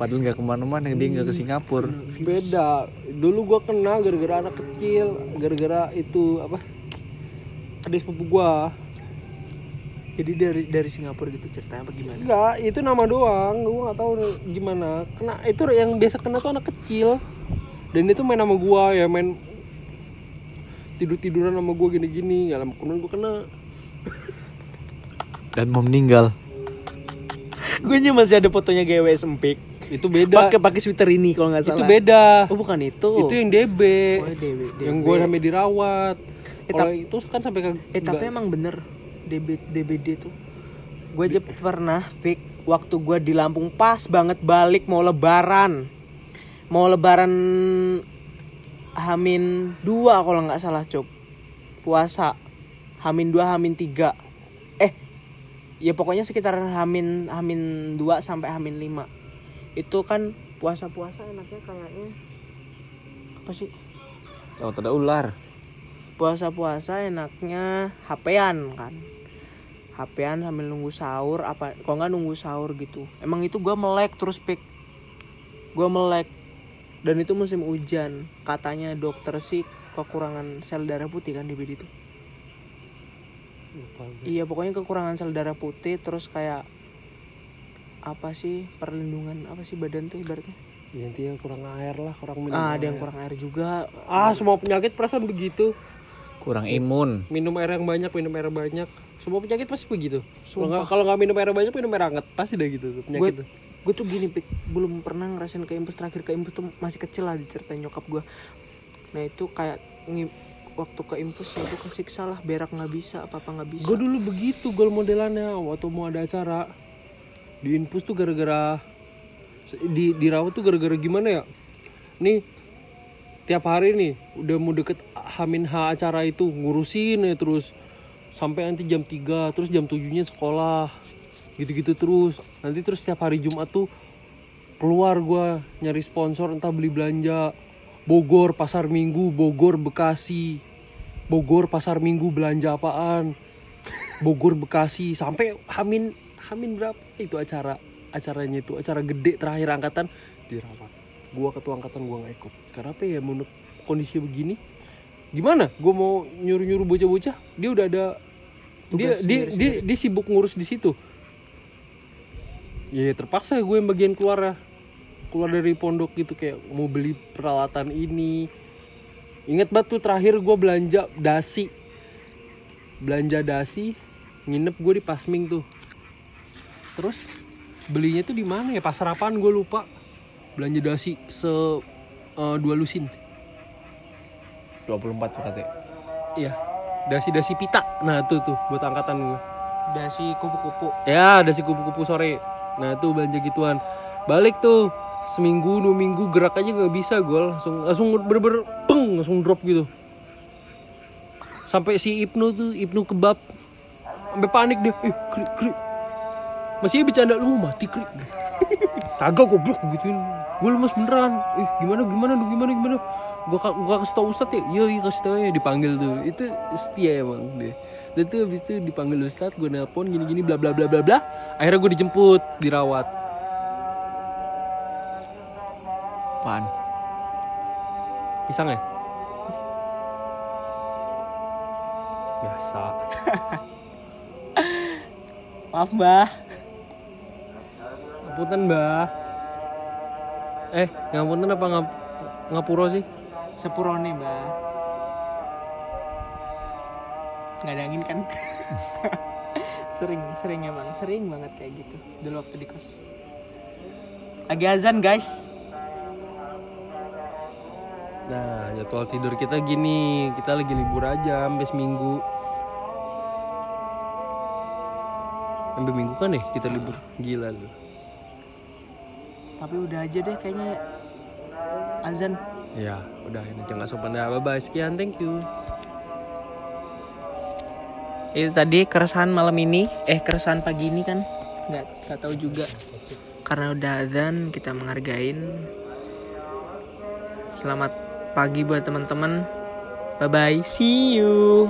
C: Padahal nggak ke mana-mana dia nggak ke Singapura.
B: Beda. Dulu gua kena gara-gara anak kecil gara-gara itu apa ada sepupu gua.
A: Jadi dari dari Singapura gitu ceritanya apa gimana?
B: Enggak itu nama doang. Gua nggak tahu gimana. Kena itu yang biasa kena tuh anak kecil. Dan itu main sama gua ya main tidur tiduran sama gua gini-gini. Nggak lama kemudian gua kena.
C: Dan mau meninggal.
A: gue masih ada fotonya GWS Empik.
B: itu beda.
A: Pakai pakai sweater ini kalau nggak
B: itu
A: salah.
B: beda.
A: Oh bukan itu.
B: itu yang DB
A: Oh, DB,
B: yang gue sampai dirawat
A: Eh,
B: kalau itu kan sampai ke
A: Eh tapi emang bener DB, DBD tuh. Gue aja pernah pik Waktu gue di Lampung pas banget balik mau lebaran. Mau lebaran Hamin 2 kalau nggak salah cuk. Puasa. Hamin 2 Hamin 3 Eh Ya pokoknya sekitar Hamin Hamin 2 sampai Hamin 5 Itu kan puasa-puasa enaknya kayaknya. Apa sih?
C: Oh, ada ular.
A: Puasa-puasa enaknya HP-an kan. HP-an sambil nunggu sahur apa kok nggak nunggu sahur gitu. Emang itu gua melek terus pik. Gua melek. Dan itu musim hujan. Katanya dokter sih kekurangan sel darah putih kan di BD itu. Iya pokoknya kekurangan sel darah putih terus kayak apa sih perlindungan apa sih badan tuh ibaratnya?
B: Ya, intinya kurang air lah kurang minum
A: ah ada yang kurang air juga.
B: Ah semua penyakit perasaan begitu
C: Kurang imun.
B: minum air yang banyak minum air banyak. Semua penyakit pasti begitu. Kalau nggak kalau nggak minum air banyak minum air hangat pasti dah gitu tuh, penyakit tuh.
A: gue tuh gini pik. Belum pernah ngerasain ke impus terakhir ke impus tuh masih kecil lah diceritain nyokap gue nah itu kayak ngi- waktu ke impus ya gue kesiksa lah berak nggak bisa apa apa nggak bisa.
B: Gue dulu begitu gol modelannya waktu mau ada acara. Di infus tuh gara-gara di dirawat tuh gara-gara gimana ya? Nih tiap hari nih udah mau deket Hamin H acara itu ngurusin ya terus. Sampai nanti jam 3 terus jam 7 nya sekolah gitu-gitu terus. Nanti terus setiap hari Jumat tuh keluar gua nyari sponsor entah beli belanja. Bogor pasar Minggu Bogor Bekasi. Bogor pasar Minggu belanja apaan? Bogor Bekasi. Sampai Hamin Hamin berapa itu acara acaranya itu acara gede terakhir angkatan dirawat gua ketua angkatan gua nggak ikut. Karena apa ya menurut kondisi begini gimana? Gua mau nyuruh nyuruh bocah-bocah dia udah ada dia
A: Tugas
B: dia, dia dia sibuk ngurus di situ. Ya terpaksa gue yang bagian keluar ya keluar dari pondok gitu kayak mau beli peralatan ini. Inget banget tuh terakhir gue belanja dasi. Belanja dasi nginep gue di Pasming tuh. Terus belinya tuh di mana ya? Pasar apaan gue lupa belanja dasi se eh, dua lusin.
C: 24 berarti.
B: iya. Dasi dasi pita. Nah tuh tuh buat angkatan gue
A: dasi kupu-kupu.
B: Ya dasi kupu-kupu sore. Nah tuh belanja gituan. Balik tuh seminggu dua minggu gerak aja nggak bisa gue langsung langsung bener-bener peng langsung drop gitu. Sampai si Ibnu tuh Ibnu kebab. Sampai panik dia eh krik krik. Masih bercanda lu mati krik kagak goblok gituin. Gue lemes beneran. Eh gimana gimana lu gimana gimana? Gua ka- gua kasih tau ustad ya. Iya iya kasih tau ya dipanggil tuh. Itu setia emang deh dan tuh habis itu dipanggil ustad gue nelpon gini gini bla bla bla bla bla. Akhirnya gue dijemput dirawat.
C: Apaan?
B: pisang ya? Biasa.
A: Maaf mbah
B: ngapunten mbah. Eh ngapunten apa ngap ngapuro sih?
A: Sepurone mbah. Nggak ada angin kan? Sering sering emang. Sering banget kayak gitu dulu waktu di kos. Lagi azan guys.
B: Nah, jadwal tidur kita gini, kita lagi libur aja sampai seminggu. Sampai minggu kan nih kita libur. Gila lu.
A: Tapi udah aja deh kayaknya. Azan.
B: Ya, udah ini jangan sopan dah. Bye bye. Sekian, thank you.
A: itu tadi keresahan malam ini. Eh keresahan pagi ini kan? Nggak nggak tahu juga. Karena udah azan kita menghargain. Selamat pagi buat teman-teman. Bye bye see you